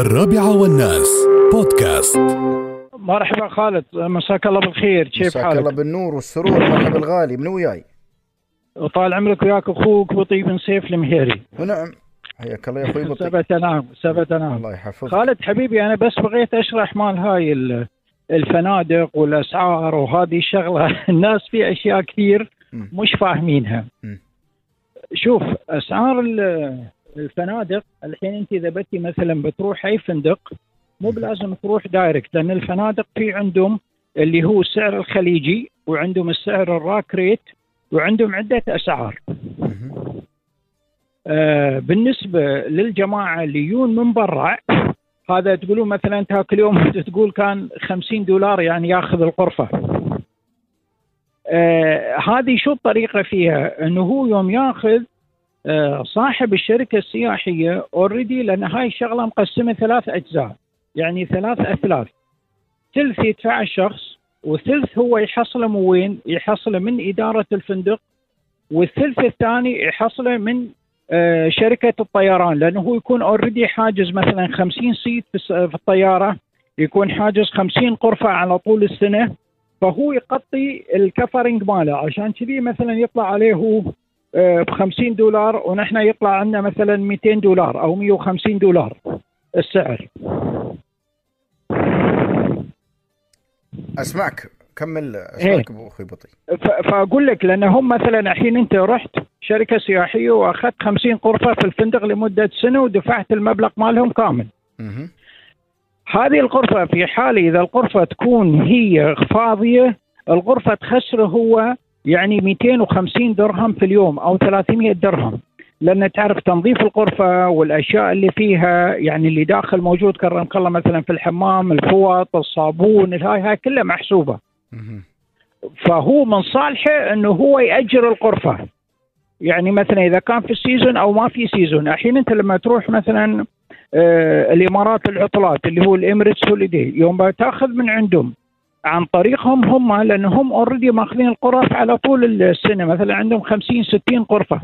الرابعة والناس. بودكاست. مرحبا خالد. مساك الله بالخير. كيف مساك الله حالك؟ بالنور والسرور مرحبا الغالي من وياي؟ وطال عمرك وياك أخوك بطيب بن سيف المهيري. ونعم. حياك الله يا أخوي بطيء سبت نعم سبت نعم الله يحفظك. خالد حبيبي أنا بس بغيت أشرح مال هاي ال- الفنادق والأسعار وهذه الشغلة. الناس في أشياء كثير. مش فاهمينها. شوف أسعار ال- الفنادق الحين انت إذا بتي مثلا بتروح أي فندق مو بلازم تروح direct لأن الفنادق في عندهم اللي هو السعر الخليجي وعندهم السعر ال rack rate وعندهم عدة أسعار. آه، بالنسبة للجماعة اللي يجون من برا هذا تقولون مثلا انت هاك اليوم تقول كان 50 دولار يعني ياخذ الغرفه. آه هذه شو الطريقة فيها؟ إنه هو يوم ياخذ صاحب الشركة السياحية already لأن هاي الشغلة مقسمة ثلاث أجزاء يعني ثلاث أثلاث. ثلث يدفع الشخص وثلث هو يحصله من وين؟ يحصله من إدارة الفندق والثلث الثاني يحصله من آه، شركة الطيران لأنه هو يكون already حاجز مثلا 50 seat في الطيارة يكون حاجز 50 غرفه على طول السنة فهو يغطي الكفرنج ماله عشان كذي مثلا يطلع عليه ب 50 دولار ونحن يطلع عندنا مثلا 200 دولار أو 150 دولار السعر. أسمعك كمل أسمعك أبو أخوي بطيء ف- فأقول لك لأن هم مثلا الحين أنت رحت شركة سياحية وأخذت 50 غرفه في الفندق لمدة سنة ودفعت المبلغ مالهم كامل. هذه الغرفة في حال إذا الغرفة تكون هي فاضية الغرفة تخسره هو يعني 250 درهم في اليوم أو 300 درهم. لأن تعرف تنظيف الغرفة والأشياء اللي فيها يعني اللي داخل موجود كرمك الله مثلا في الحمام الفوط الصابون هاي هاي كلها محسوبة. مهم. فهو من صالحه إنه هو يأجر الغرفة. يعني مثلا إذا كان في ال season أو ما في season الحين أنت لما تروح مثلا آه الإمارات العطلات اللي هو ال Emirates Holiday يوم بتاخذ من عندهم عن طريقهم هم لانهم already ماخذين الغرف على طول السنة. مثلا عندهم 50 60 غرفه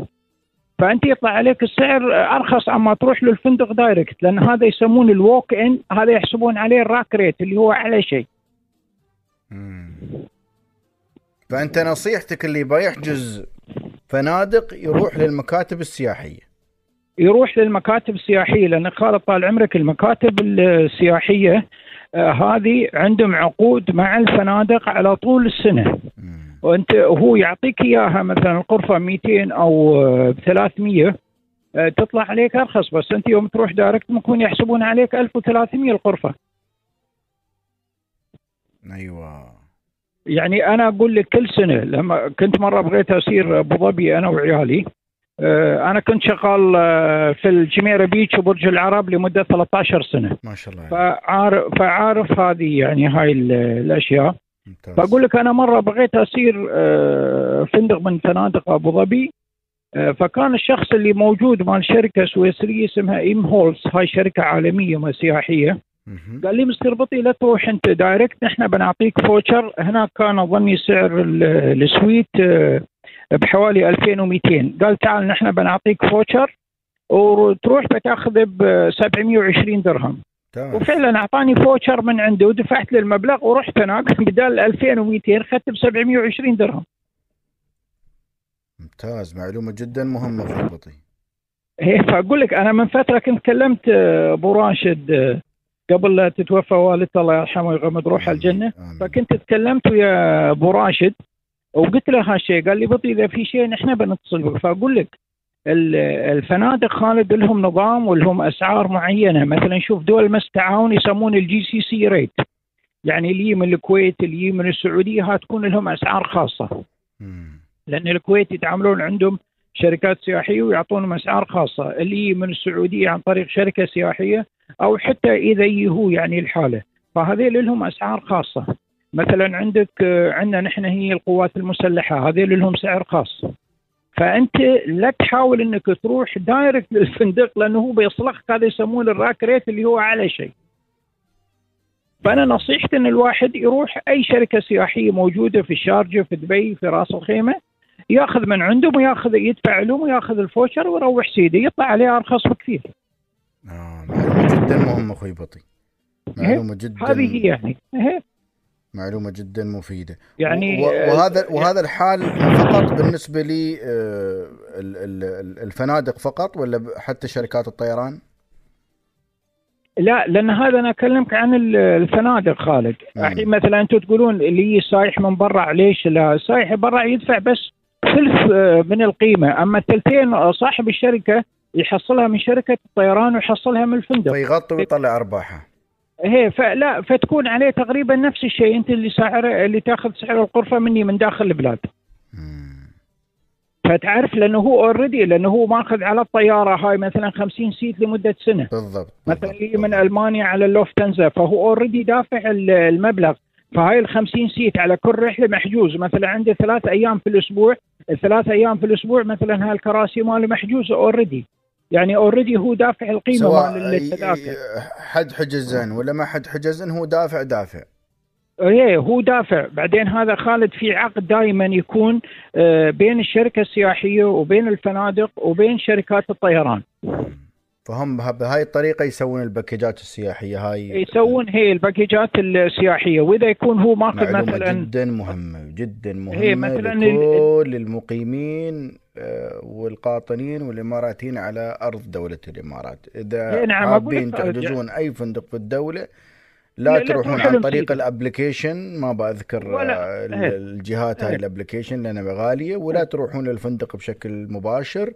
فأنت يطلع عليك السعر أرخص عما تروح للفندق direct لأن هذا يسمون ال walk in هذا يحسبون عليه ال rack rate اللي هو أعلى شيء. فأنت نصيحتك اللي بيحجز فنادق يروح للمكاتب السياحية. يروح للمكاتب السياحية لأن خالد طال عمرك المكاتب السياحية هذه عندهم عقود مع الفنادق على طول السنة. وأنت هو يعطيك إياها مثلا الغرفه 200 أو آه، ب 300 آه، تطلع عليك أرخص بس أنت يوم تروح دايركت ممكن يحسبون عليك 1300 الغرفه أيوه. يعني أنا أقول لك كل سنة لما كنت مرة بغيت أسير أبو ظبي أنا وعيالي آه، أنا كنت شغال آه، في الجميرة beach وبرج العرب لمدة 13 سنة. ما شاء الله. فعارف فعارف هذه يعني هاي ال- الأشياء. ممتاز. فاقول لك أنا مرة بغيت أسير آه، فندق من فنادق أبو ظبي آه، فكان الشخص اللي موجود مال شركة سويسرية اسمها إم هولز. هاي شركة عالمية سياحيه. قال لي مستر بطي لا تروح أنت direct نحن بنعطيك voucher هناك كان أظني سعر ال- ال suite آه، بحوالي 2200 قال تعال نحن بنعطيك voucher وتروح بتأخذ ب 720 درهم. ممتاز. وفعلا أعطاني voucher من عنده ودفعت له المبلغ ورحت هناك بدال 2200 اخذت ب 720 درهم. ممتاز. معلومة جدا مهمة أخوي بطي إيه فأقول لك أنا من فترة كنت كلمت آه، أبو راشد آه، قبل لا تتوفى والدته الله يرحمه ويغمد روحه الجنة. فكنت تكلمت ويا أبو راشد وقلت له هالشيء قال لي بطي إذا في شيء نحن بنتصل بك. فأقول لك ال- الفنادق خالد لهم نظام ولهم أسعار معينة. مثلا شوف دول مجلس التعاون يسمون ال GCC rate يعني اللي من الكويت اللي من السعودية ها تكون لهم أسعار خاصة. لأن الكويت يتعاملون عندهم شركات سياحية ويعطونهم أسعار خاصة. اللي من السعودية عن طريق شركة سياحية أو حتى إذا هو يعني الحاله فهذيل لهم أسعار خاصة. مثلا عندك آه، عندنا نحن هي القوات المسلحة هذيل لهم سعر خاص. فأنت لا تحاول إنك تروح direct للفندق لأنه هو بيصلخك هذا يسمونه ال rack rate اللي هو أعلى شيء. فأنا نصيحتي إن الواحد يروح أي شركة سياحية موجودة في الشارجه في دبي في راس الخيمة يأخذ من عندهم ويأخذ يدفع لهم ويأخذ ال voucher ويروح سيده يطلع عليه أرخص بكثير. آه معلومة جدا مهمة أخوي بطي. معلومة جدا هذه هي يعني. إيه. معلومة جدا مفيدة. يعني و- آه، وهذا وهذا الحال فقط بالنسبة لي آه، ال- ال- الفنادق فقط ولا حتى شركات الطيران؟ لا لأن هذا أنا أكلمك عن ال- الفنادق خالد. الحين مثلا أنتم تقولون اللي سايح من برا ليش لا؟ سايح برا يدفع بس ثلث آه، من القيمة. أما الثلثين آه، صاحب الشركة يحصلها من شركة الطيران ويحصلها من الفندق. فيغطي ويطلع أرباحه. هي فلا فتكون عليه تقريبا نفس الشيء. أنت اللي سعر اللي تأخذ سعر الغرفه مني من داخل البلاد. فتعرف لأنه هو already لأنه هو ماخذ على الطيارة هاي مثلا 50 seat لمدة سنة. بالضبط مثلا بالضبط، اللي من. ألمانيا على اللوفتهانزا فهو already دافع ال- المبلغ. فهاي ال 50 seat على كل رحلة محجوز. مثلا عنده ثلاث أيام في الأسبوع الثلاث أيام في الأسبوع مثلا هاي الكراسي ماله محجوزة already يعني already هو دافع القيمة سواء مال التذاكر حد حجزن ولا ما حد حجزن هو دافع دافع. إيه هو دافع. بعدين هذا خالد في عقد دائما يكون آه، بين الشركة السياحية وبين الفنادق وبين شركات الطيران. فهم به- بهاي الطريقة يسوون الباكجات السياحية هاي يسوون هي الباكجات السياحية وإذا يكون هو ماخذ مثلا جدا مهمة جدا مهمة هي مثلاً لكل المقيمين آه، والقاطنين والإماراتيين على أرض دولة الإمارات إذا هي نعم، حابين تحجزون أي فندق في الدولة لا, تروحون عن طريق. ال application ما بذكر ولا- آه، إيه. الجهات هاي إيه. ال application لأنها غالية ولا تروحون للفندق بشكل مباشر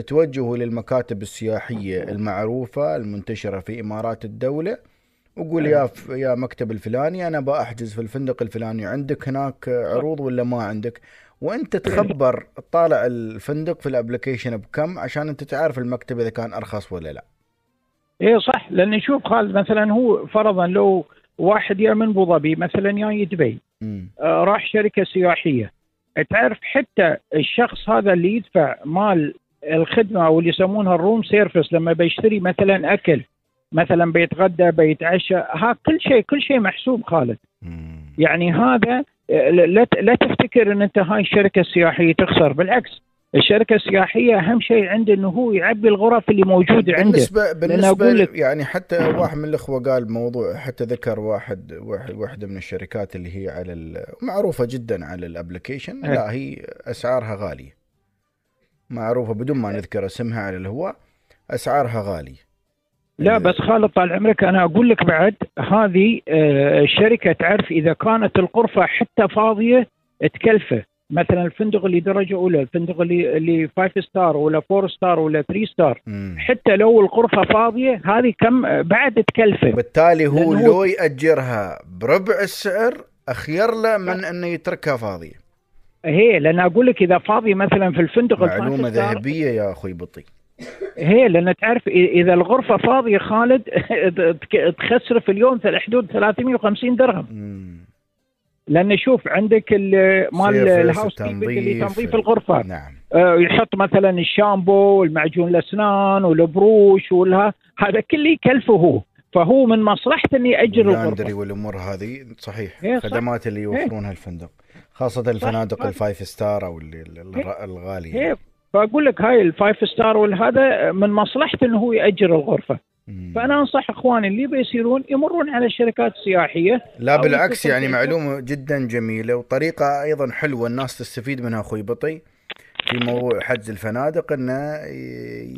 توجهوا للمكاتب السياحية المعروفة المنتشرة في إمارات الدولة وقول يا ف... يا مكتب الفلاني أنا بأحجز في الفندق الفلاني عندك هناك عروض ولا ما عندك؟ وأنت تخبر تطالع الفندق في ال application بكم عشان أنت تعرف المكتب إذا كان أرخص ولا لا. إيه صح لأن شوف خالد مثلا هو فرضا لو واحد يا من أبو ظبي مثلا جاي دبي. آه، راح شركة سياحية تعرف حتى الشخص هذا اللي يدفع مال الخدمة أو اللي يسمونها ال room service لما بيشتري مثلا أكل مثلا بيتغدى بيتعشى ها كل شيء كل شيء محسوب خالد. يعني هذا آه، لا لا تفتكر إن أنت هاي الشركة السياحية تخسر بالعكس. الشركة السياحية أهم شيء عنده إنه هو يعبي الغرف اللي موجوده عنده. بالنسبة بالنسبة أقول لك- يعني حتى واحد من الإخوة قال موضوع حتى ذكر واحد واحد واحدة من الشركات اللي هي على معروفة جدا على الأبلكيشن. لا هي أسعارها غالية. معروفة بدون ما نذكر اسمها على الهواء أسعارها غالية. لا بس خالد طال عمرك أنا أقول لك بعد هذه آه، الشركة تعرف إذا كانت الغرفه حتى فاضية تكلفه. مثلا الفندق اللي درجة أولى الفندق اللي اللي 5 star ولا 4 star ولا 3 star مم. حتى لو الغرفه فاضية هذه كم آه، بعد تكلفه. بالتالي هو لو يأجرها بربع السعر أخير له من إنه يتركها فاضية. هي لأن أقول لك إذا فاضي مثلا في الفندق ال معلومة 5 star ذهبية يا أخوي بطي. هي لأن تعرف إذا الغرفة فاضية خالد تخسر في اليوم في حدود 350 درهم. مم. لأن شوف عندك ال- مال ال house اللي تنظيف الغرفة. نعم. آه، يحط مثلا الشامبو والمعجون الأسنان والبروش والها هذا كله يكلفه هو. فهو من مصلحته ياجر ال laundry الغرفة والأمور هذه صحيح إيه،. خدمات اللي يوفرونها الفندق خاصة الفنادق صح. ال five star أو اللي- الغالية هي فأقول لك هاي ال five star والهذا من مصلحته إنه هو يأجر الغرفة مم. فأنا أنصح إخواني اللي بيصيرون يمرون على الشركات السياحيه لا بالعكس يعني. معلومة جدا جميلة وطريقة أيضا حلوة الناس تستفيد منها أخوي بطي في موضوع حجز الفنادق إنه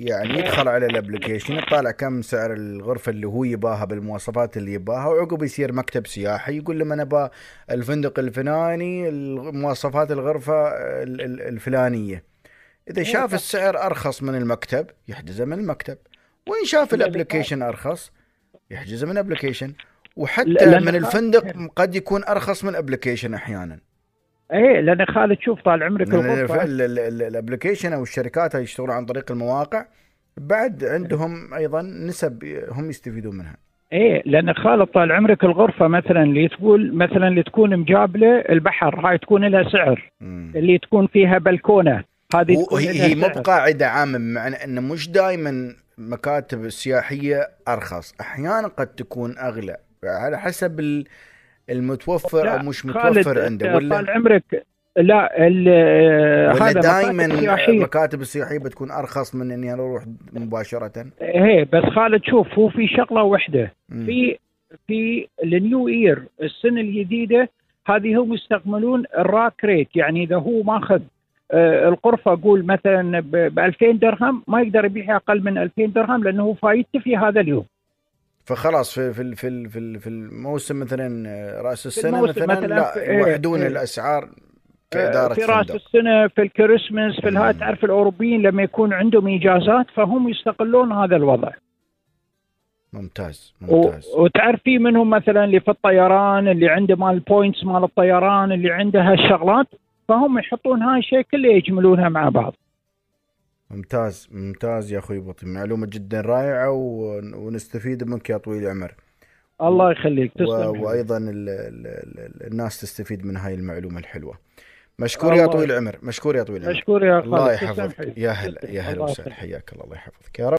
يعني يدخل على ال application يطالع كم سعر الغرفة اللي هو يباها بالمواصفات اللي يباها وعقب يصير مكتب سياحي يقول لما أنا ابى الفندق الفلاني مواصفات الغرفة ال- ال- الفلانية. إذا شاف السعر أرخص من المكتب يحجزه من المكتب. وإن شاف ال application أرخص يحجزه من ال application. وحتى من الفندق قد يكون أرخص من ال application أحيانا. إيه لأن خالد شوف طال عمرك الغرفة ال- ال- ال- ال application أو الشركات اللي يشتغلون عن طريق المواقع بعد عندهم أيضا نسب هم يستفيدون منها إيه لأن خالد طال عمرك الغرفة مثلا اللي تقول مثلا اللي تكون مجابلة البحر هاي تكون لها سعر مم. اللي تكون فيها بلكونة هذه هي مو. بقاعدة عامة بمعنى إنه مش دائما مكاتب السياحيه أرخص أحيانا قد تكون أغلى على حسب ال- المتوفر أو مش متوفر عنده طال ولا عمرك لا هذا دائما المكاتب السياحيه بتكون أرخص من إني أنا أروح مباشرة؟ هي بس خالد شوف هو في شغلة واحدة. في في النيو يير السنة الجديدة هذه هم يستعملون الراك ريت. يعني إذا هو ماخذ آه، الغرفه قول مثلا ب 2000 درهم ما يقدر يبيعها أقل من 2000 درهم لأنه هو فايدته في هذا اليوم. فخلاص في في في في في الموسم مثلا آه، رأس السنة مثلا, مثلاً لا يوحدون إيه. الأسعار آه، كإدارة في رأس فندق السنة في الكريسماس في الها مم. تعرف الأوروبيين لما يكون عندهم اجازات فهم يستغلون هذا الوضع ممتاز و- ممتاز وتعرف في منهم مثلا اللي في الطيران اللي عنده مال بوينتس مال الطيران اللي عنده هالشغلات فهم يحطون هاي الشيء كله يجملونها مع بعض ممتاز ممتاز يا أخوي بطي معلومة جدا رائعة ون- ونستفيد منك يا طويل العمر. الله يخليك. تسلم وأيضا ال ال ال الناس تستفيد من هاي المعلومة الحلوة. مشكور يا طويل العمر. مشكور يا طويل العمر. مشكور يا الله يحفظك. يا هلا يا هلا وسهلا. حياك الله الله يحفظك. يا رب.